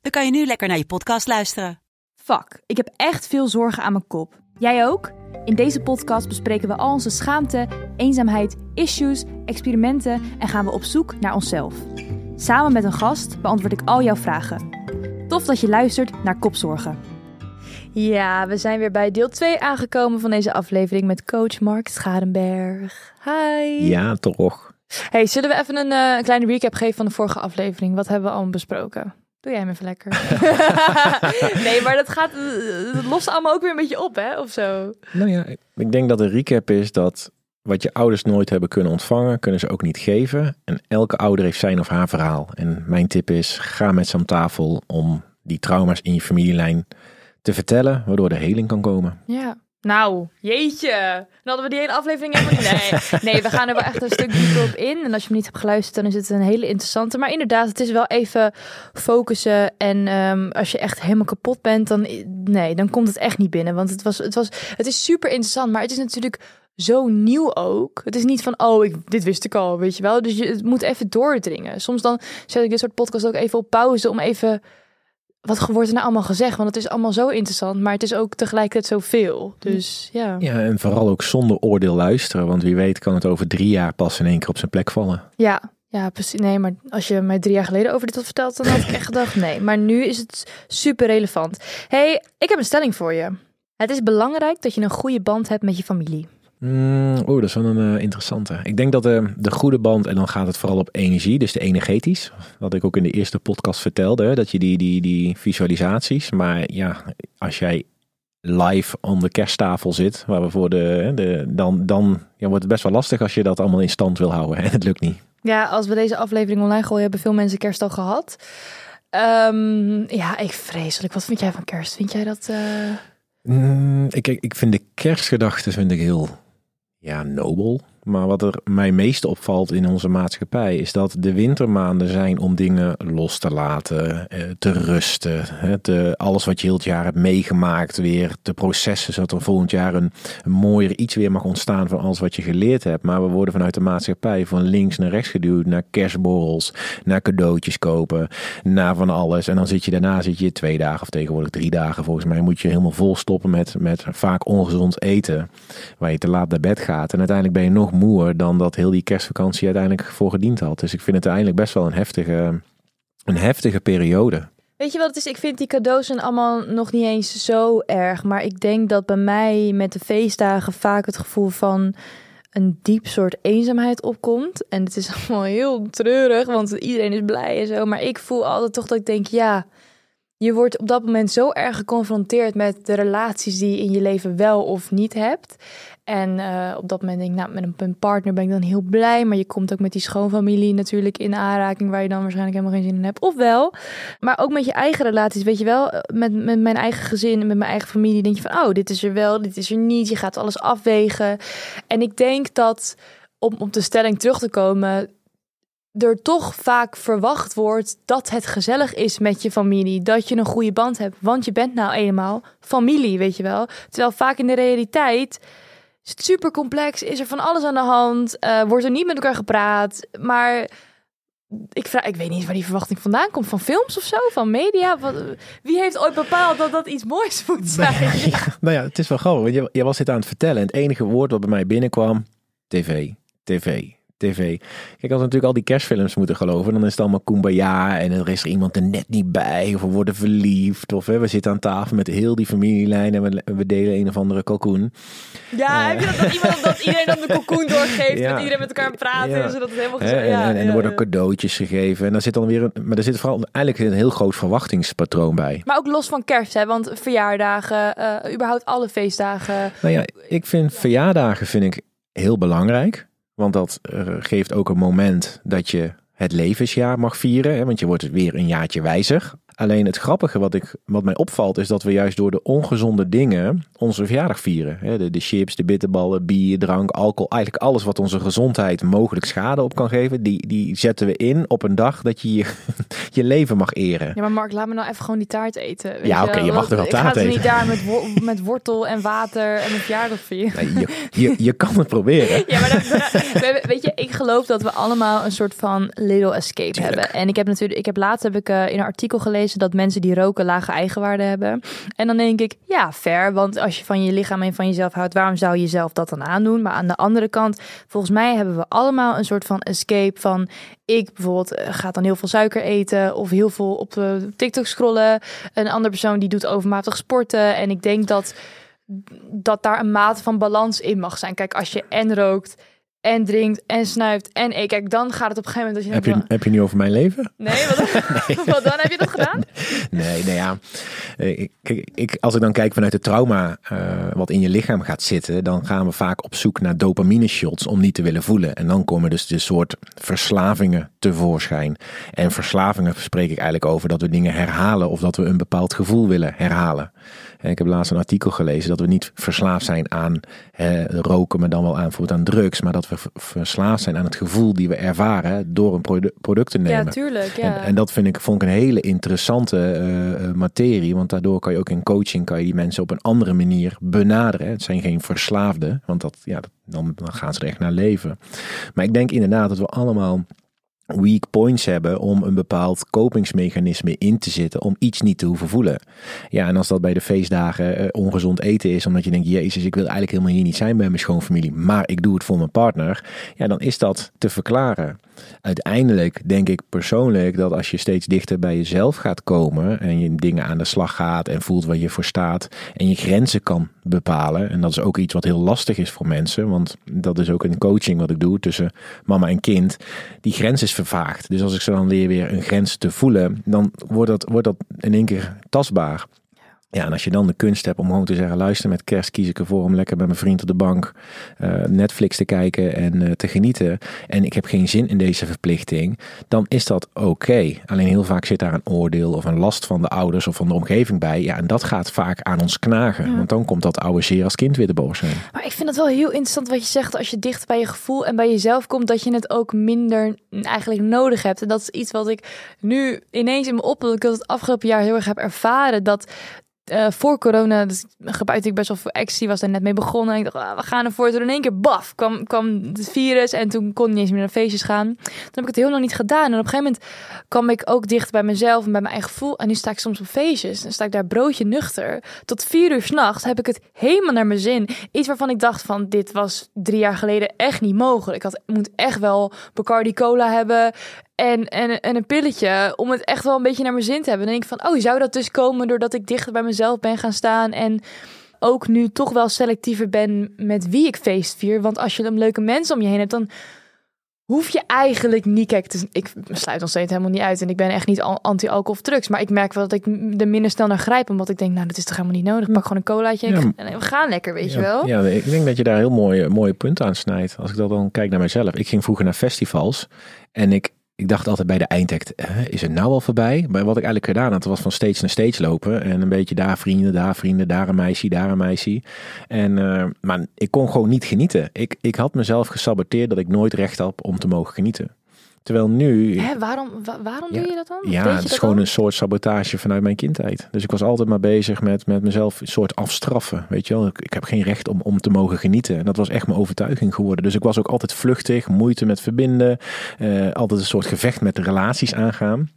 dan kan je nu lekker naar je podcast luisteren. Fuck, ik heb echt veel zorgen aan mijn kop. Jij ook? In deze podcast bespreken we al onze schaamte, eenzaamheid, issues, experimenten en gaan we op zoek naar onszelf. Samen met een gast beantwoord ik al jouw vragen. Tof dat je luistert naar Kopzorgen. Ja, we zijn weer bij deel 2 aangekomen van deze aflevering met coach Mark Schadenberg. Hi. Ja, toch. Hey, zullen we even een eh, kleine recap geven van de vorige aflevering? Wat hebben we allemaal besproken? Doe jij me even lekker. nee, maar dat gaat, dat lost allemaal ook weer een beetje op, hè? Of zo. Nou ja, ik denk dat de recap is dat wat je ouders nooit hebben kunnen ontvangen, kunnen ze ook niet geven. En elke ouder heeft zijn of haar verhaal. En mijn tip is, ga met ze aan tafel om die trauma's in je familielijn te vertellen, waardoor de heling kan komen. Ja. Nou, jeetje. Dan hadden we die hele aflevering helemaal Nee, nee, we gaan er wel echt een stuk dieper op in. En als je hem niet hebt geluisterd, dan is het een hele interessante. Maar inderdaad, het is wel even focussen. En ehm, als je echt helemaal kapot bent, dan, nee, dan komt het echt niet binnen. Want het, was, het, was, het is super interessant, maar het is natuurlijk zo nieuw ook. Het is niet van, oh, ik, dit wist ik al, weet je wel. Dus je, het moet even doordringen. Soms dan zet ik dit soort podcast ook even op pauze om even wat wordt er nou allemaal gezegd? Want het is allemaal zo interessant, maar het is ook tegelijkertijd zoveel. Dus ja. Ja, en vooral ook zonder oordeel luisteren, want wie weet kan het over drie jaar pas in één keer op zijn plek vallen. Ja, ja, precies. Nee, maar als je mij drie jaar geleden over dit had verteld, dan had ik echt gedacht, nee. Maar nu is het super relevant. hey, ik heb een stelling voor je. Het is belangrijk dat je een goede band hebt met je familie. Mm, Oeh, dat is wel een uh, interessante. Ik denk dat de, de goede band, en dan gaat het vooral op energie, dus de energetisch. Wat ik ook in de eerste podcast vertelde, dat je die, die, die visualisaties. Maar ja, als jij live aan de kersttafel zit, waar we voor de, de dan, dan ja, wordt het best wel lastig als je dat allemaal in stand wil houden. En het lukt niet. Ja, als we deze aflevering online gooien, hebben veel mensen kerst al gehad. Um, ja, ik vreselijk. Wat vind jij van kerst? Vind jij dat? Uh... Mm, ik, ik vind de kerstgedachten vind ik heel ja, nobel. Maar wat er mij meest opvalt in onze maatschappij is dat de wintermaanden zijn om dingen los te laten, eh, te rusten. Te, alles wat je heel het jaar hebt meegemaakt weer te processen, zodat er volgend jaar een, een mooier iets weer mag ontstaan van alles wat je geleerd hebt. Maar we worden vanuit de maatschappij van links naar rechts geduwd, naar kerstborrels, naar cadeautjes kopen, naar van alles. En dan zit je daarna zit je twee dagen of tegenwoordig drie dagen volgens mij moet je helemaal vol stoppen met, met vaak ongezond eten, waar je te laat naar bed gaat. En uiteindelijk ben je nog moer dan dat heel die kerstvakantie uiteindelijk voor gediend had. Dus ik vind het uiteindelijk best wel een heftige, een heftige periode. Weet je wat het is? Ik vind die cadeaus allemaal nog niet eens zo erg. Maar ik denk dat bij mij met de feestdagen vaak het gevoel van een diep soort eenzaamheid opkomt. En het is allemaal heel treurig, want iedereen is blij en zo. Maar ik voel altijd toch dat ik denk, ja, je wordt op dat moment zo erg geconfronteerd met de relaties die je in je leven wel of niet hebt. En uh, op dat moment denk ik, nou, met een, partner ben ik dan heel blij. Maar je komt ook met die schoonfamilie natuurlijk in aanraking, waar je dan waarschijnlijk helemaal geen zin in hebt. Ofwel, maar ook met je eigen relaties, weet je wel, eh, met, met mijn eigen gezin en met mijn eigen familie, denk je van, oh, dit is er wel, dit is er niet. Je gaat alles afwegen. En ik denk dat, om op de stelling terug te komen, er toch vaak verwacht wordt dat het gezellig is met je familie. Dat je een goede band hebt. Want je bent nou eenmaal familie, weet je wel. Terwijl vaak in de realiteit is het super complex. Is er van alles aan de hand. Uh, wordt er niet met elkaar gepraat. Maar ik, vraag, ik weet niet waar die verwachting vandaan komt. Van films of zo? Van media? Wat, wie heeft ooit bepaald dat dat iets moois moet zijn? nou ja, het is wel grappig. Je, je was dit aan het vertellen. En het enige woord wat bij mij binnenkwam... TV, TV, tv. Kijk, als natuurlijk al die kerstfilms moeten geloven, dan is het allemaal kumbaya en er is er iemand er net niet bij of we worden verliefd of hè, we zitten aan tafel met heel die familielijn en we, we delen een of andere kalkoen. Ja, uh, heb je dat, dat, iemand, dat iedereen dan de kalkoen doorgeeft, ja, met iedereen met elkaar praten, ja. zodat het helemaal gezegd, ja, En, en er worden cadeautjes gegeven en dan zit dan weer een, maar er zit vooral eigenlijk een heel groot verwachtingspatroon bij. Maar ook los van kerst, hè, want verjaardagen, uh, überhaupt alle feestdagen. Nou ja, ik vind verjaardagen vind ik heel belangrijk. Want dat uh, geeft ook een moment dat je het levensjaar mag vieren. Hè, want je wordt weer een jaartje wijzer. Alleen het grappige wat, ik, wat mij opvalt is dat we juist door de ongezonde dingen onze verjaardag vieren. De, de chips, de bitterballen, bier, drank, alcohol. Eigenlijk alles wat onze gezondheid mogelijk schade op kan geven. Die, die zetten we in op een dag dat je je, je leven mag eren. Ja, maar Mark, laat me nou even gewoon die taart eten. weet Ja, oké, je mag er wel Ik taart ga er eten. niet daar met, met wortel en water en een verjaardag vieren. Nee, je, je, je kan het proberen. Ja, maar dat, we- weet je, ik geloof dat we allemaal een soort van little escape Tuurlijk. hebben. En ik heb natuurlijk, ik heb laatst heb ik eh, in een artikel gelezen dat mensen die roken lage eigenwaarde hebben. En dan denk ik, ja, fair, want als je van je lichaam en van jezelf houdt, waarom zou je jezelf dat dan aandoen? Maar aan de andere kant, volgens mij hebben we allemaal een soort van escape van, ik bijvoorbeeld eh, ga dan heel veel suiker eten of heel veel op eh, TikTok scrollen. Een andere persoon die doet overmatig sporten. En ik denk dat dat daar een mate van balans in mag zijn. Kijk, als je en rookt en drinkt en snuift en eet, kijk, dan gaat het op een gegeven moment dat je Heb je, heb je nu over mijn leven? nee, wat, wat dan heb je dat gedaan? Nee, nee ja. Eh, ik- Kijk, ik, als ik dan kijk vanuit het trauma eh, wat in je lichaam gaat zitten, dan gaan we vaak op zoek naar dopamine shots om niet te willen voelen. En dan komen dus de soort verslavingen tevoorschijn. En verslavingen spreek ik eigenlijk over dat we dingen herhalen of dat we een bepaald gevoel willen herhalen. Ik heb laatst een artikel gelezen dat we niet verslaafd zijn aan eh, roken, maar dan wel aan, aan drugs, maar dat we verslaafd zijn aan het gevoel die we ervaren door een produ- product te nemen. Ja, tuurlijk. Ja. En, en dat vind ik, vond ik een hele interessante eh, eh, materie. Want daardoor kan je ook in coaching kan je die mensen op een andere manier benaderen. Het zijn geen verslaafden, want dat, ja, dat- dan, dan gaan ze er echt naar leven. Maar ik denk inderdaad dat we allemaal weak points hebben om een bepaald kopingsmechanisme in te zetten om iets niet te hoeven voelen. Ja, en als dat bij de feestdagen eh, ongezond eten is, omdat je denkt, jezus, ik wil eigenlijk helemaal hier niet zijn bij mijn schoonfamilie, maar ik doe het voor mijn partner, ja, dan is dat te verklaren. Uiteindelijk denk ik persoonlijk dat als je steeds dichter bij jezelf gaat komen en je dingen aan de slag gaat en voelt waar je voor staat en je grenzen kan bepalen, en dat is ook iets wat heel lastig is voor mensen, want dat is ook een coaching wat ik doe tussen mama en kind, die grens is vervaagd. Dus als ik ze dan leer weer een grens te voelen, dan wordt dat, wordt dat in één keer tastbaar. Ja, en als je dan de kunst hebt om gewoon te zeggen: luister, met kerst kies ik ervoor om lekker met mijn vriend op de bank eh, Netflix te kijken en eh, te genieten. En ik heb geen zin in deze verplichting, dan is dat oké. Alleen heel vaak zit daar een oordeel of een last van de ouders of van de omgeving bij. Ja, en dat gaat vaak aan ons knagen. Want dan komt dat oude zeer als kind weer de boos zijn. Maar ik vind het wel heel interessant wat je zegt. Als je dicht bij je gevoel en bij jezelf komt, dat je het ook minder eigenlijk nodig hebt. En dat is iets wat ik nu ineens in me op, dat ik dat het afgelopen jaar heel erg heb ervaren. Dat eh, voor corona dus gebruikte ik best wel veel actie, was daar net mee begonnen. En ik dacht, ah, we gaan ervoor. Toen in één keer, baf, kwam, kwam het virus en toen kon ik niet eens meer naar feestjes gaan. Toen heb ik het heel lang niet gedaan. En op een gegeven moment kwam ik ook dicht bij mezelf en bij mijn eigen gevoel. En nu sta ik soms op feestjes. Dan sta ik daar broodje nuchter. Tot vier uur s'nachts heb ik het helemaal naar mijn zin. Iets waarvan ik dacht van, dit was drie jaar geleden echt niet mogelijk. Ik had, moet echt wel Bacardi Cola hebben en, en, en een pilletje om het echt wel een beetje naar mijn zin te hebben. Dan denk ik van, oh, zou dat dus komen doordat ik dichter bij mezelf ben gaan staan en ook nu toch wel selectiever ben met wie ik feest vier. Want als je een leuke mensen om je heen hebt, dan hoef je eigenlijk niet... Kijk, is, ik sluit nog steeds helemaal niet uit en ik ben echt niet al- anti-alcohol of drugs. Maar ik merk wel dat ik er minder snel naar grijp, omdat ik denk, nou, dat is toch helemaal niet nodig. Ik pak gewoon een colaatje en, ik- Ja. en we gaan lekker, weet je wel. Ja, ik denk dat je daar heel mooie, mooie punten aan snijdt. Als ik dat dan kijk naar mezelf. Ik ging vroeger naar festivals en ik, ik dacht altijd bij de eindact, is het nou al voorbij? Maar wat ik eigenlijk gedaan had, was van stage naar stage lopen. En een beetje daar vrienden, daar vrienden, daar een meisje, daar een meisje. En, eh, maar ik kon gewoon niet genieten. Ik, ik had mezelf gesaboteerd dat ik nooit recht had om te mogen genieten. Terwijl nu... Hè, waarom wa- waarom Ja. doe je dat dan? Ja, het is gewoon dan? een soort sabotage vanuit mijn kindheid. Dus ik was altijd maar bezig met, met mezelf een soort afstraffen. Weet je wel, ik, ik heb geen recht om, om te mogen genieten. En dat was echt mijn overtuiging geworden. Dus ik was ook altijd vluchtig, moeite met verbinden. eh, altijd een soort gevecht met de relaties aangaan.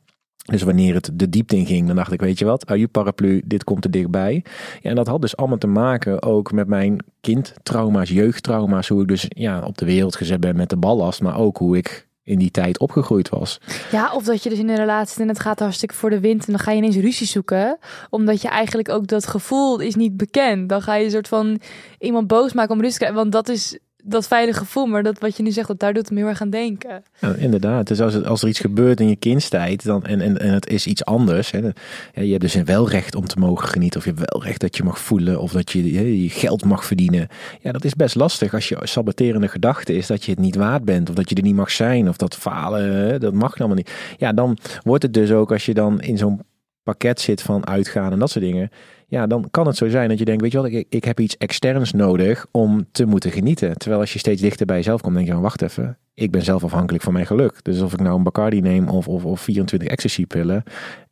Dus wanneer het de diepte in ging, dan dacht ik, weet je wat, je paraplu, dit komt er dichtbij. Ja, en dat had dus allemaal te maken ook met mijn kindtrauma's, jeugdtrauma's. Hoe ik dus ja, op de wereld gezet ben met de ballast, maar ook hoe ik in die tijd opgegroeid was. Ja, of dat je dus in een relatie en het gaat hartstikke voor de wind en dan ga je ineens ruzie zoeken. Omdat je eigenlijk ook dat gevoel is niet bekend. Dan ga je een soort van iemand boos maken om ruzie te krijgen. Want dat is dat veilige gevoel. Maar dat wat je nu zegt, dat daar doet het me heel erg aan denken. Inderdaad. Dus als, het, als er iets gebeurt in je kindstijd dan, en, en, en het is iets anders. Hè, ja, je hebt dus wel recht om te mogen genieten. Of je hebt wel recht dat je mag voelen. Of dat je, hè, je geld mag verdienen. Ja, dat is best lastig als je saboterende gedachte is dat je het niet waard bent. Of dat je er niet mag zijn. Of dat falen, dat mag allemaal niet. Ja, dan wordt het dus ook als je dan in zo'n pakket zit van uitgaan en dat soort dingen. Ja, dan kan het zo zijn dat je denkt, weet je wat, ik, ik heb iets externs nodig om te moeten genieten. Terwijl als je steeds dichter bij jezelf komt, denk je van, wacht even, ik ben zelf afhankelijk van mijn geluk. Dus of ik nou een Bacardi neem of, of, of 24 ecstasy pillen,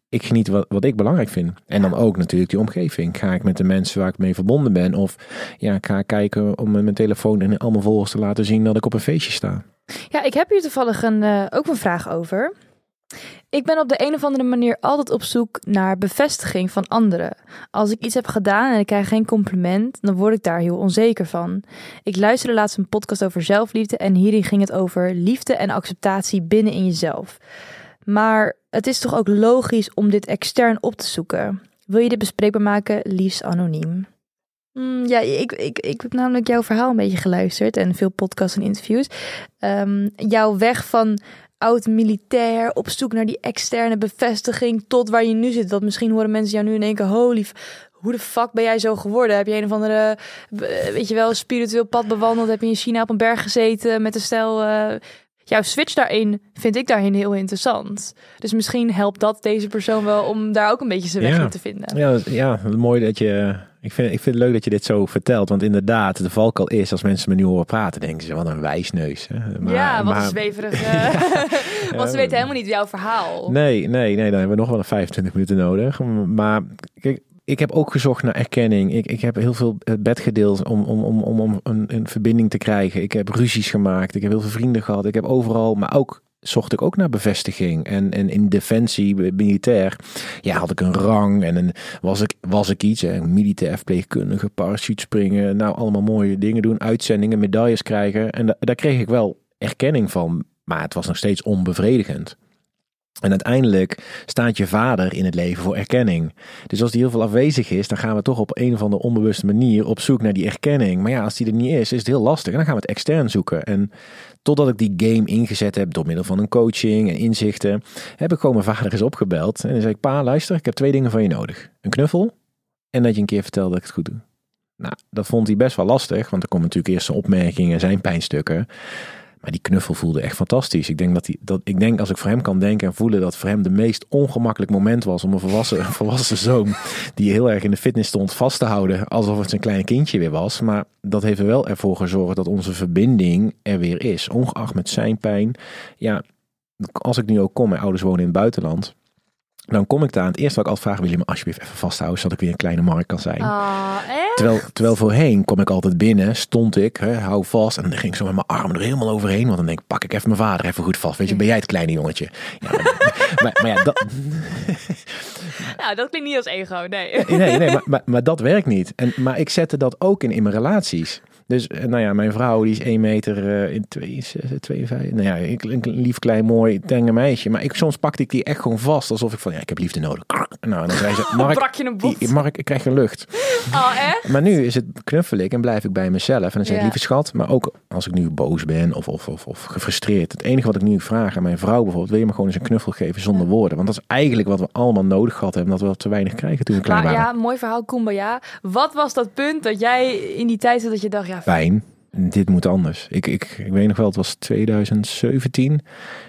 ik geniet wat, wat ik belangrijk vind. En dan ook natuurlijk die omgeving. Ga ik met de mensen waar ik mee verbonden ben? Of ja, ik ga kijken om met mijn telefoon en allemaal volgers te laten zien dat ik op een feestje sta. Ja, ik heb hier toevallig een, uh, ook een vraag over. Ik ben op de een of andere manier altijd op zoek naar bevestiging van anderen. Als ik iets heb gedaan en ik krijg geen compliment, dan word ik daar heel onzeker van. Ik luisterde laatst een podcast over zelfliefde en hierin ging het over liefde en acceptatie binnen in jezelf. Maar het is toch ook logisch om dit extern op te zoeken? Wil je dit bespreekbaar maken, liefst anoniem? Mm, ja, ik, ik, ik heb namelijk jouw verhaal een beetje geluisterd en veel podcasts en interviews. Um, jouw weg van oud-militair op zoek naar die externe bevestiging tot waar je nu zit. Dat misschien horen mensen jou nu in één keer, holy, hoe de fuck ben jij zo geworden? Heb je een of andere, weet je wel, spiritueel pad bewandeld? Heb je in China op een berg gezeten met een stel... Uh, jouw switch daarin vind ik daarin heel interessant. Dus misschien helpt dat deze persoon wel om daar ook een beetje zijn weg in te vinden. Ja, ja, mooi dat je ik vind, ik vind het leuk dat je dit zo vertelt. Want inderdaad, de valkuil is als mensen me nu horen praten, denken ze wat een wijsneus. Hè? Maar, ja, wat een zweverig. want ze weten helemaal niet jouw verhaal. Nee, nee, nee, dan hebben we nog wel 25 minuten nodig. Maar kijk, ik heb ook gezocht naar erkenning. Ik, ik heb heel veel bed gedeeld om, om, om, om, om een, een verbinding te krijgen. Ik heb ruzies gemaakt. Ik heb heel veel vrienden gehad. Ik heb overal, maar ook zocht ik ook naar bevestiging. En, en in defensie, militair, ja, had ik een rang en een, was, ik, was ik iets. Hè, militair verpleegkundige, parachutespringen. Nou, allemaal mooie dingen doen. Uitzendingen, medailles krijgen. En daar kreeg ik wel erkenning van. Maar het was nog steeds onbevredigend. En uiteindelijk staat je vader in het leven voor erkenning. Dus als die heel veel afwezig is, dan gaan we toch op een of andere onbewuste manier op zoek naar die erkenning. Maar ja, als die er niet is, is het heel lastig. En dan gaan we het extern zoeken. En totdat ik die game ingezet heb door middel van een coaching en inzichten, heb ik gewoon mijn vader eens opgebeld. En dan zei ik, pa, luister, ik heb twee dingen van je nodig. Een knuffel en dat je een keer vertelt dat ik het goed doe. Nou, dat vond hij best wel lastig, want er komen natuurlijk eerst zijn opmerkingen, zijn pijnstukken. Maar die knuffel voelde echt fantastisch. Ik denk, dat die, dat, ik denk als ik voor hem kan denken en voelen dat voor hem de meest ongemakkelijk moment was om een volwassen, volwassen zoon die heel erg in de fitness stond vast te houden. Alsof het zijn kleine kindje weer was. Maar dat heeft er wel ervoor gezorgd dat onze verbinding er weer is. Ongeacht met zijn pijn. Ja, als ik nu ook kom, mijn ouders wonen in het buitenland. Dan kom ik daar. Het eerste wat ik altijd vraag, wil je me alsjeblieft even vasthouden, zodat ik weer een kleine markt kan zijn. Oh, terwijl, terwijl voorheen kom ik altijd binnen, stond ik, hè, hou vast. En dan ging ik zo met mijn armen er helemaal overheen. Want dan denk ik, pak ik even mijn vader even goed vast. Weet je, ben jij het kleine jongetje? Ja, maar, maar, ja, dat... Nou, dat klinkt niet als ego, nee. Nee, nee, maar, maar, maar dat werkt niet. En, maar ik zette dat ook in in mijn relaties. Dus eh, nou ja, mijn vrouw die is 1 meter uh, in 52. Nou ja, een lief klein mooi tenge meisje. Maar ik, soms pakte ik die echt gewoon vast. Alsof ik van ja, ik heb liefde nodig. Nou, dan zei ze, Mark, Brak je een bot? Mark, ik krijg een lucht. Oh, echt? Maar nu is het knuffel ik en blijf ik bij mezelf. En dan zeg ik, lieve schat, maar ook als ik nu boos ben of, of, of, of gefrustreerd. Het enige wat ik nu vraag aan mijn vrouw bijvoorbeeld, wil je me gewoon eens een knuffel geven zonder woorden? Want dat is eigenlijk wat we allemaal nodig gehad hebben, dat we te weinig krijgen toen we klein maar, waren. Ja, mooi verhaal, Kumbaya. Wat was dat punt dat jij in die tijd dat je dacht, ja... Pijn dit moet anders. Ik, ik, ik weet nog wel, het was 2017.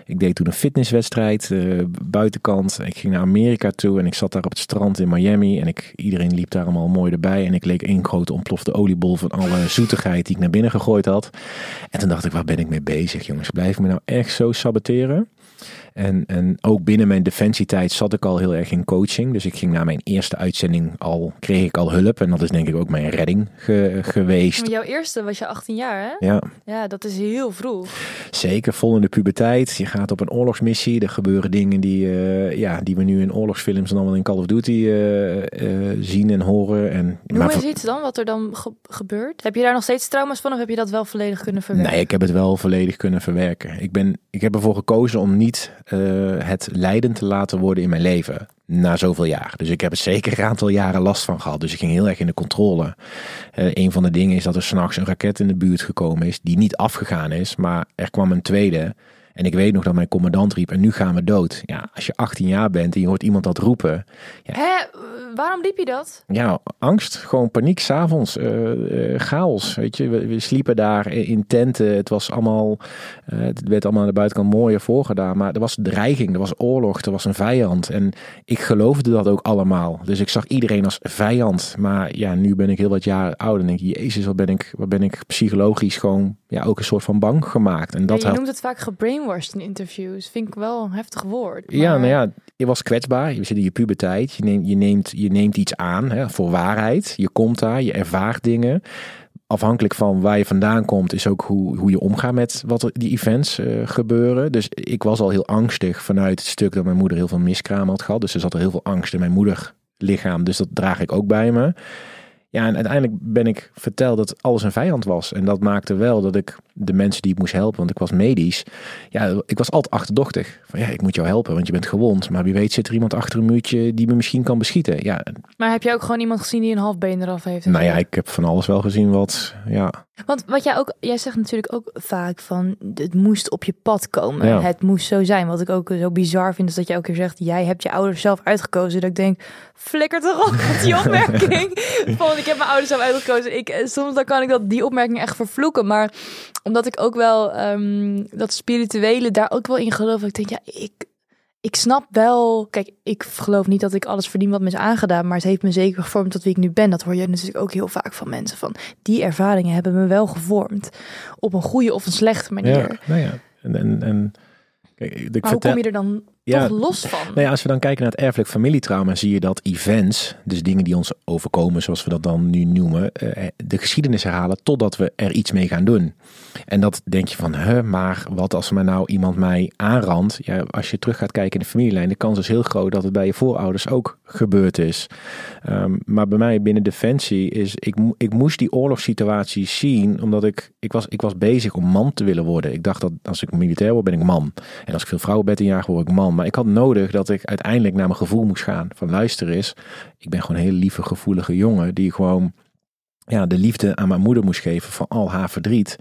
Ik deed toen een fitnesswedstrijd, uh, buitenkant. Ik ging naar Amerika toe en ik zat daar op het strand in Miami. En ik, iedereen liep daar allemaal mooi erbij. En ik leek één grote ontplofte oliebol van alle zoetigheid die ik naar binnen gegooid had. En toen dacht ik, waar ben ik mee bezig jongens? Blijf ik me nou echt zo saboteren? En, en ook binnen mijn defensietijd zat ik al heel erg in coaching. Dus ik ging na mijn eerste uitzending al, kreeg ik al hulp. En dat is denk ik ook mijn redding geweest. Maar jouw eerste was je 18 jaar hè? Ja. Ja, dat is heel vroeg. Zeker, vol in de puberteit. Je gaat op een oorlogsmissie. Er gebeuren dingen die, uh, ja, die we nu in oorlogsfilms en allemaal in Call of Duty uh, uh, zien en horen. En, Hoe is iets dan, wat er dan ge gebeurt? Heb je daar nog steeds trauma's van of heb je dat wel volledig kunnen verwerken? Nee, ik heb het wel volledig kunnen verwerken. Ik, ben, ik heb ervoor gekozen om niet uh, het leidend te laten worden in mijn leven. Na zoveel jaar. Dus ik heb er zeker een aantal jaren last van gehad. Dus ik ging heel erg in de controle. Uh, een van de dingen is dat er s'nachts een raket in de buurt gekomen is. Die niet afgegaan is. Maar er kwam een tweede. En ik weet nog dat mijn commandant riep, en nu gaan we dood. Ja, als je 18 jaar bent en je hoort iemand dat roepen. Hè, waarom liep je dat? Ja, angst, gewoon paniek, s'avonds, uh, uh, chaos. Weet je, we, we, sliepen daar in tenten. Het was allemaal, uh, het werd allemaal aan de buitenkant mooier voorgedaan. Maar er was dreiging, er was oorlog, er was een vijand. En ik geloofde dat ook allemaal. Dus ik zag iedereen als vijand. Maar ja, nu ben ik heel wat jaar ouder en denk ik, jezus, wat ben ik, wat ben ik psychologisch gewoon ja, ook een soort van bang gemaakt. En dat ja, je noemt het vaak gebrainwashed in interviews. Vind ik wel een heftig woord. Maar... Ja, nou ja, je was kwetsbaar. Je zit in je puberteit. Je neemt, je neemt, je neemt iets aan hè, voor waarheid. Je komt daar, je ervaart dingen. Afhankelijk van waar je vandaan komt, is ook hoe, hoe je omgaat met wat die events uh, gebeuren. Dus ik was al heel angstig vanuit het stuk dat mijn moeder heel veel miskraam had gehad. Dus er zat er heel veel angst in mijn moeder lichaam. Dus dat draag ik ook bij me. Ja, en uiteindelijk ben ik verteld dat alles een vijand was. En dat maakte wel dat ik de mensen die ik moest helpen, want ik was medisch. Ja, ik was altijd achterdochtig. Van ja, ik moet jou helpen, want je bent gewond. Maar wie weet zit er iemand achter een muurtje die me misschien kan beschieten. Ja. Maar heb je ook gewoon iemand gezien die een half been eraf heeft? Nou ja, ik heb van alles wel gezien wat, ja. Want wat jij ook, jij zegt natuurlijk ook vaak van het moest op je pad komen. Ja. Het moest zo zijn. Wat ik ook zo bizar vind, is dat je ook keer zegt, jij hebt je ouders zelf uitgekozen. Dat ik denk, flikker toch op met die opmerking. van ik heb mijn ouders zelf uitgekozen. Ik, eh, soms dan kan ik dat, die opmerking echt vervloeken. Maar omdat ik ook wel um, dat spirituele daar ook wel in geloof. Ik denk, ja, ik, ik snap wel. Kijk, ik geloof niet dat ik alles verdien wat me is aangedaan. Maar het heeft me zeker gevormd tot wie ik nu ben. Dat hoor je natuurlijk ook heel vaak van mensen. Van die ervaringen hebben me wel gevormd. Op een goede of een slechte manier. Ja, nou ja. En, en, en kijk, ik maar vertel... hoe kom je er dan ja, toch los van. Nou ja, als we dan kijken naar het erfelijk familietrauma, zie je dat events, dus dingen die ons overkomen, zoals we dat dan nu noemen, eh, de geschiedenis herhalen totdat we er iets mee gaan doen. En dat denk je van, hè, maar wat als er nou iemand mij aanrandt? Ja, als je terug gaat kijken in de familielijn, de kans is heel groot dat het bij je voorouders ook gebeurd is. Um, maar bij mij binnen Defensie is, ik, ik moest die oorlogssituatie zien, omdat ik, ik, was, ik was bezig om man te willen worden. Ik dacht dat als ik militair word, ben ik man. En als ik veel vrouwen ben in jaar word ik man. Maar ik had nodig dat ik uiteindelijk naar mijn gevoel moest gaan. Van luister eens, ik ben gewoon een hele lieve, gevoelige jongen. Die gewoon ja, de liefde aan mijn moeder moest geven van al haar verdriet.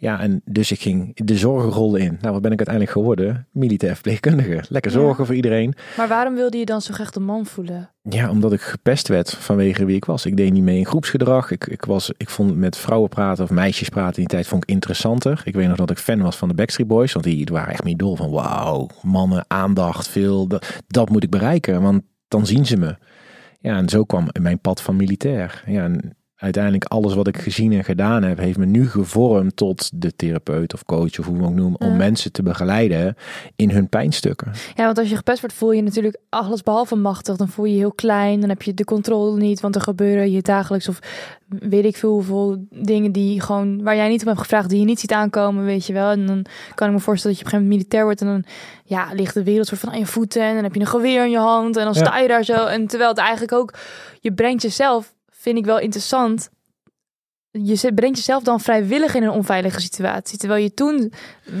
Ja, en dus ik ging de zorgenrol in. Nou, wat ben ik uiteindelijk geworden? Militair verpleegkundige. Lekker zorgen voor iedereen. Maar waarom wilde je dan zo graag de man voelen? Ja, omdat ik gepest werd vanwege wie ik was. Ik deed niet mee in groepsgedrag. Ik, ik, was, ik vond met vrouwen praten of meisjes praten in die tijd vond ik interessanter. Ik weet nog dat ik fan was van de Backstreet Boys. Want die waren echt niet dol van wauw, mannen, aandacht, veel. Dat, dat moet ik bereiken, want dan zien ze me. Ja, en zo kwam mijn pad van militair. Ja, en uiteindelijk alles wat ik gezien en gedaan heb, heeft me nu gevormd tot de therapeut of coach of hoe we ook noemen, om mensen te begeleiden in hun pijnstukken. Ja, want als je gepest wordt, voel je natuurlijk alles behalve machtig. Dan voel je je heel klein, dan heb je de controle niet, want er gebeuren je dagelijks of weet ik veel hoeveel dingen die gewoon waar jij niet om hebt gevraagd, die je niet ziet aankomen, weet je wel. En dan kan ik me voorstellen dat je op een gegeven moment militair wordt en dan ja, ligt de wereld soort van aan je voeten en dan heb je een geweer in je hand en dan sta je daar zo. En terwijl het eigenlijk ook, je brengt jezelf vind ik wel interessant. Je brengt jezelf dan vrijwillig in een onveilige situatie. Terwijl je toen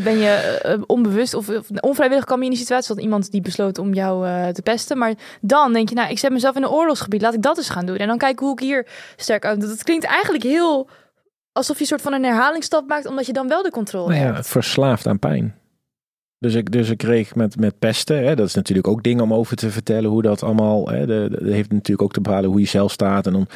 ben je uh, onbewust of, of, onvrijwillig kwam je in die situatie. Dat iemand die besloot om jou uh, te pesten. Maar dan denk je, nou, ik zet mezelf in een oorlogsgebied. Laat ik dat eens gaan doen. En dan kijken hoe ik hier sterk uit. Dat klinkt eigenlijk heel alsof je een soort van een herhalingsstap maakt. Omdat je dan wel de controle nou ja, hebt. Verslaafd aan pijn. Dus ik, dus ik kreeg met, met pesten, hè, dat is natuurlijk ook dingen om over te vertellen hoe dat allemaal, hè, de, heeft natuurlijk ook te bepalen hoe je zelf staat en dan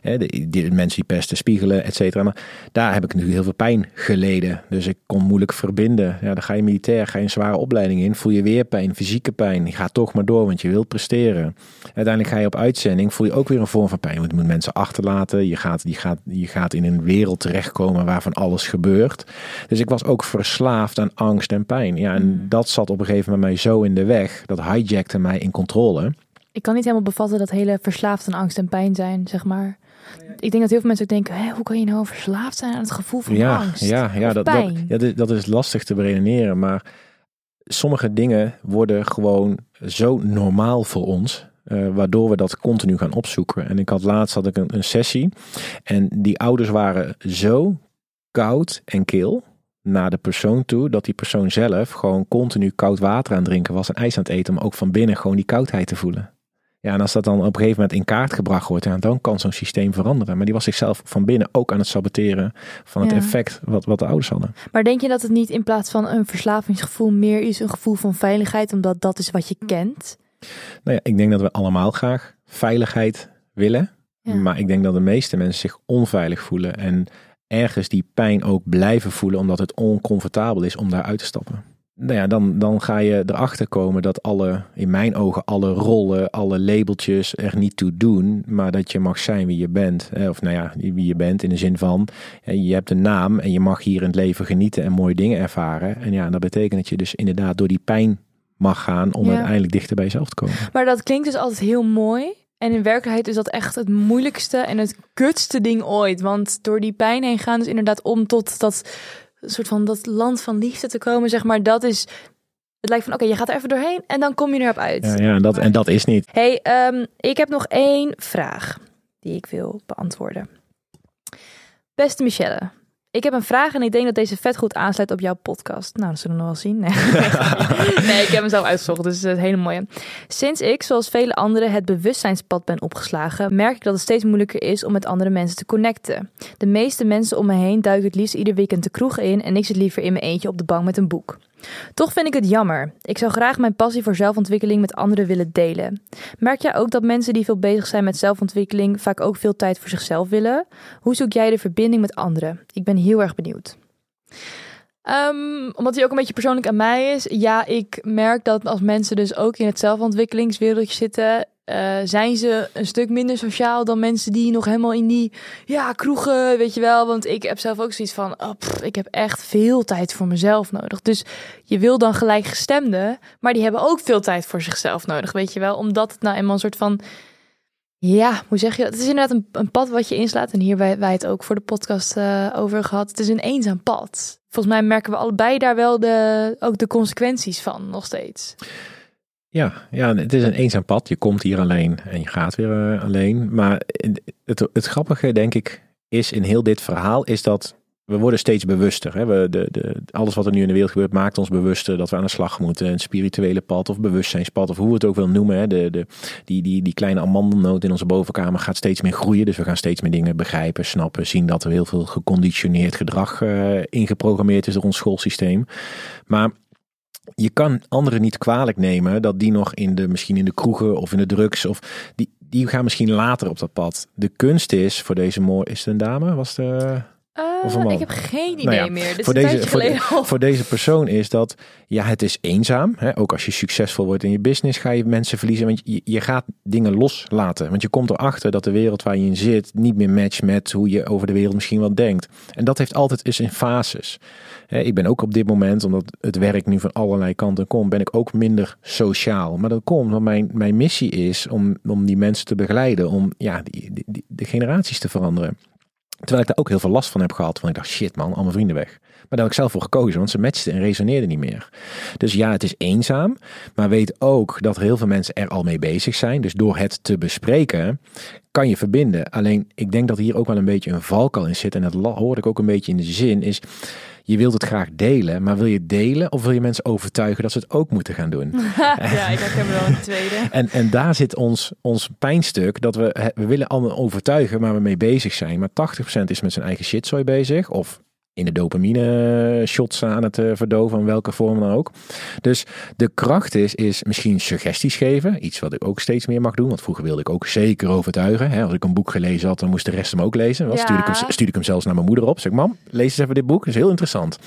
hè, de, mensen die pesten spiegelen, et cetera. Maar daar heb ik natuurlijk heel veel pijn geleden. Dus ik kon moeilijk verbinden. Ja, dan ga je militair, ga je een zware opleiding in, voel je weer pijn, fysieke pijn. Je gaat toch maar door, want je wilt presteren. Uiteindelijk ga je op uitzending, voel je ook weer een vorm van pijn. Want je moet mensen achterlaten, je gaat, je, gaat, je gaat in een wereld terechtkomen waarvan alles gebeurt. Dus ik was ook verslaafd aan angst en pijn. Ja, mm. dat zat op een gegeven moment mij zo in de weg. Dat hijackte mij in controle. Ik kan niet helemaal bevatten dat hele verslaafd aan angst en pijn zijn, zeg maar. Ik denk dat heel veel mensen ook denken, Hé, hoe kan je nou verslaafd zijn aan het gevoel van ja, angst? Ja, ja, dat, dat, ja dat, is lastig te beredeneren. Maar sommige dingen worden gewoon zo normaal voor ons. Uh, waardoor we dat continu gaan opzoeken. En ik had laatst had ik een, een sessie. En die ouders waren zo koud en kil naar de persoon toe, dat die persoon zelf gewoon continu koud water aan het drinken was en ijs aan het eten, om ook van binnen gewoon die koudheid te voelen. Ja, en als dat dan op een gegeven moment in kaart gebracht wordt, ja, dan kan zo'n systeem veranderen. Maar die was zichzelf van binnen ook aan het saboteren van het Ja. effect wat, wat de ouders hadden. Maar denk je dat het niet in plaats van een verslavingsgevoel meer is een gevoel van veiligheid, omdat dat is wat je kent? Nou ja, ik denk dat we allemaal graag veiligheid willen. Ja. Maar ik denk dat de meeste mensen zich onveilig voelen. En ergens die pijn ook blijven voelen, omdat het oncomfortabel is om daar uit te stappen. Nou ja, dan, dan ga je erachter komen dat alle, in mijn ogen, alle rollen, alle labeltjes er niet toe doen. Maar dat je mag zijn wie je bent. Of nou ja, wie je bent in de zin van, je hebt een naam en je mag hier in het leven genieten en mooie dingen ervaren. En ja, dat betekent dat je dus inderdaad door die pijn mag gaan om Ja. uiteindelijk dichter bij jezelf te komen. Maar dat klinkt dus altijd heel mooi. En in werkelijkheid is dat echt het moeilijkste en het kutste ding ooit. Want door die pijn heen gaan, dus inderdaad om tot dat soort van dat land van liefde te komen, zeg maar, dat is. Het lijkt van oké, je gaat er even doorheen en dan kom je erop uit. Ja, ja en, dat, en dat is niet. Hey, ehm, ik heb nog één vraag die ik wil beantwoorden. Beste Michelle, ik heb een vraag en ik denk dat deze vet goed aansluit op jouw podcast. Nou, dat zullen we nog wel zien. Nee, nee ik heb hem zelf uitgezocht, dus het is een hele mooie. Sinds ik, zoals vele anderen, het bewustzijnspad ben opgeslagen, merk ik dat het steeds moeilijker is om met andere mensen te connecten. De meeste mensen om me heen duiken het liefst ieder weekend de kroeg in en ik zit liever in mijn eentje op de bank met een boek. Toch vind ik het jammer. Ik zou graag mijn passie voor zelfontwikkeling met anderen willen delen. Merk jij ook dat mensen die veel bezig zijn met zelfontwikkeling vaak ook veel tijd voor zichzelf willen? Hoe zoek jij de verbinding met anderen? Ik ben heel erg benieuwd. Ehm, omdat hij ook een beetje persoonlijk aan mij is. Ja, ik merk dat als mensen dus ook in het zelfontwikkelingswereldje zitten, eh, zijn ze een stuk minder sociaal dan mensen die nog helemaal in die ja, kroegen, weet je wel. Want ik heb zelf ook zoiets van, oh, ik heb echt veel tijd voor mezelf nodig. Dus je wil dan gelijkgestemden, maar die hebben ook veel tijd voor zichzelf nodig, weet je wel. Omdat het nou eenmaal een soort van, ja, hoe zeg je dat? Het is inderdaad een, een pad wat je inslaat. En hier hebben wij het ook voor de podcast eh, over gehad. Het is een eenzaam pad. Volgens mij merken we allebei daar wel de, ook de consequenties van, nog steeds. Ja, ja, het is een eenzaam pad. Je komt hier alleen en je gaat weer eh, alleen. Maar het, het grappige, denk ik, is in heel dit verhaal, is dat we worden steeds bewuster. Hè? We, de, de, alles wat er nu in de wereld gebeurt, maakt ons bewuster dat we aan de slag moeten. Een spirituele pad of bewustzijnspad, of hoe we het ook wil noemen. Hè? De, de, die, die, die kleine amandelnoot in onze bovenkamer gaat steeds meer groeien. Dus we gaan steeds meer dingen begrijpen, snappen, zien dat er heel veel geconditioneerd gedrag uh, ingeprogrammeerd is door ons schoolsysteem. Maar je kan anderen niet kwalijk nemen dat die nog in de, misschien in de kroegen of in de drugs of die, die gaan misschien later op dat pad. De kunst is voor deze mooi, is het een dame? Was de. Ik heb geen idee nou ja, meer. Dit voor, is deze, voor, geleden de, voor, deze persoon is dat, ja, het is eenzaam. Hè? Ook als je succesvol wordt in je business, ga je mensen verliezen. Want je, je gaat dingen loslaten. Want je komt erachter dat de wereld waar je in zit niet meer matcht met hoe je over de wereld misschien wel denkt. En dat heeft altijd eens in fases. Hè, ik ben ook op dit moment, omdat het werk nu van allerlei kanten komt, ben ik ook minder sociaal. Maar dat komt omdat mijn, mijn missie is om, om die mensen te begeleiden, om ja, die, die, die, de generaties te veranderen. Terwijl ik daar ook heel veel last van heb gehad. Want ik dacht, shit man, al mijn vrienden weg. Maar daar heb ik zelf voor gekozen, want ze matchten en resoneerden niet meer. Dus ja, het is eenzaam. Maar weet ook dat heel veel mensen er al mee bezig zijn. Dus door het te bespreken, kan je verbinden. Alleen, ik denk dat hier ook wel een beetje een valkuil in zit. En dat hoorde ik ook een beetje in de zin, is... Je wilt het graag delen, maar wil je delen of wil je mensen overtuigen dat ze het ook moeten gaan doen? ja, ik heb wel een tweede. En, en daar zit ons, ons pijnstuk, dat we, we willen allemaal overtuigen waar we mee bezig zijn. Maar 80% is met zijn eigen shitzooi bezig of in de dopamine shots aan het verdoven, in welke vorm dan ook. Dus de kracht is, is misschien suggesties geven. Iets wat ik ook steeds meer mag doen. Want vroeger wilde ik ook zeker overtuigen. Als ik een boek gelezen had, dan moest de rest hem ook lezen. Dan Ja. stuurde, ik hem, stuurde ik hem zelfs naar mijn moeder op. Zeg mam, lees eens even dit boek. Dat is heel interessant.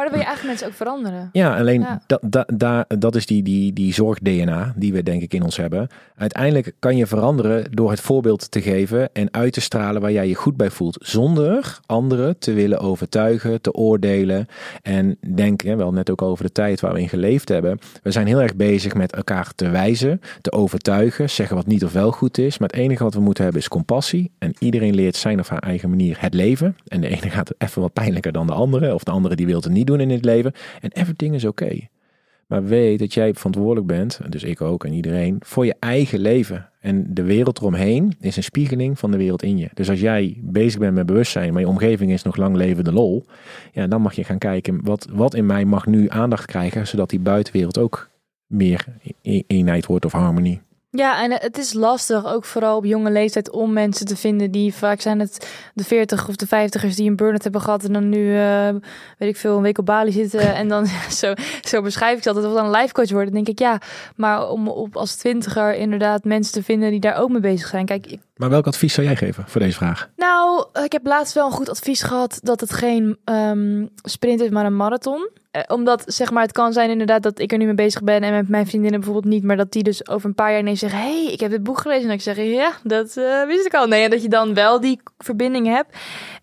Maar dan wil je eigenlijk mensen ook veranderen. Ja, alleen Ja. Dat, dat, dat, dat is die, die, die zorg-DNA die we denk ik in ons hebben. Uiteindelijk kan je veranderen door het voorbeeld te geven en uit te stralen waar jij je goed bij voelt. Zonder anderen te willen overtuigen, te oordelen. En denk, hè, wel net ook over de tijd waar we in geleefd hebben. We zijn heel erg bezig met elkaar te wijzen, te overtuigen, zeggen wat niet of wel goed is. Maar het enige wat we moeten hebben is compassie. En iedereen leert zijn of haar eigen manier het leven. En de ene gaat even wat pijnlijker dan de andere. Of de andere die wil het niet in het leven. En everything is oké. Maar weet dat jij verantwoordelijk bent, dus ik ook en iedereen, voor je eigen leven. En de wereld eromheen is een spiegeling van de wereld in je. Dus als jij bezig bent met bewustzijn, maar je omgeving is nog lang levende lol, ja, dan mag je gaan kijken wat, wat in mij mag nu aandacht krijgen, zodat die buitenwereld ook meer eenheid wordt of harmonie. Ja, en het is lastig, ook vooral op jonge leeftijd, om mensen te vinden die vaak zijn het de 40 of de 50ers die een burn-out hebben gehad en dan nu, uh, weet ik veel, een week op Bali zitten. en dan zo, zo beschrijf ik dat, dat we dan life coach worden. Dan denk ik, ja, maar om op als twintiger inderdaad mensen te vinden die daar ook mee bezig zijn. Kijk, ik, maar welk advies zou jij geven voor deze vraag? Nou, ik heb laatst wel een goed advies gehad dat het geen um, sprint is, maar een marathon. Eh, omdat, zeg maar, het kan zijn inderdaad dat ik er nu mee bezig ben en met mijn vriendinnen bijvoorbeeld niet, maar dat die dus over een paar jaar ineens zeggen, hey, ik heb dit boek gelezen. En dat ik zeg, ja, dat uh, wist ik al. Nee, dat je dan wel die verbinding hebt.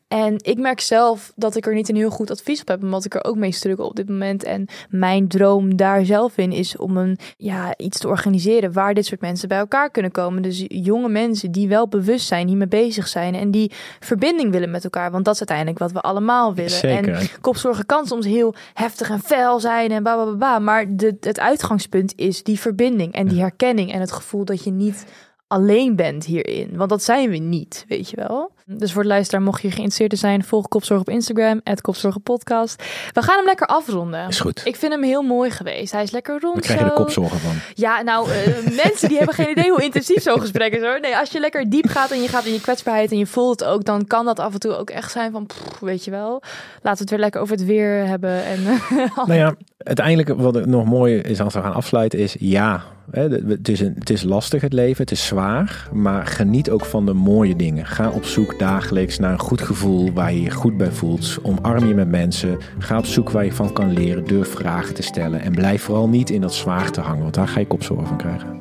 En ik merk zelf dat ik er niet een heel goed advies op heb, omdat ik er ook mee struggle op dit moment. En mijn droom daar zelf in is om een, ja, iets te organiseren waar dit soort mensen bij elkaar kunnen komen. Dus jonge mensen die wel bewust zijn, hiermee bezig zijn en die verbinding willen met elkaar. Want dat is uiteindelijk wat we allemaal willen. Zeker. En kopzorgen kan soms heel heftig en fel zijn en ba. Maar de, het uitgangspunt is die verbinding en die herkenning en het gevoel dat je niet alleen bent hierin. Want dat zijn we niet, weet je wel. Dus voor de luisteraar, mocht je geïnteresseerd zijn, volg Kopzorg op Instagram, Kopzorgenpodcast. We gaan hem lekker afronden. Is goed. Ik vind hem heel mooi geweest. Hij is lekker rond. We krijgen zo. er kopzorgen van. Ja, nou, uh, mensen die hebben geen idee hoe intensief zo'n gesprek is hoor. Nee, als je lekker diep gaat en je gaat in je kwetsbaarheid en je voelt het ook, dan kan dat af en toe ook echt zijn van, pff, weet je wel. Laten we het weer lekker over het weer hebben. En, nou ja, uiteindelijk wat nog mooi is als we gaan afsluiten is, ja, het is, een, het is lastig het leven, het is zwaar, maar geniet ook van de mooie dingen. Ga op zoek dagelijks naar een goed gevoel waar je je goed bij voelt. Omarm je met mensen. Ga op zoek waar je van kan leren. Durf vragen te stellen. En blijf vooral niet in dat zwaar te hangen, want daar ga je kopzorgen van krijgen.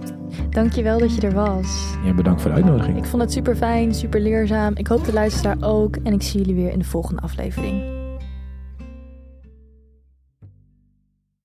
Dankjewel dat je er was. Ja, bedankt voor de uitnodiging. Ik vond het super fijn, super leerzaam. Ik hoop de luisteraar ook. En ik zie jullie weer in de volgende aflevering.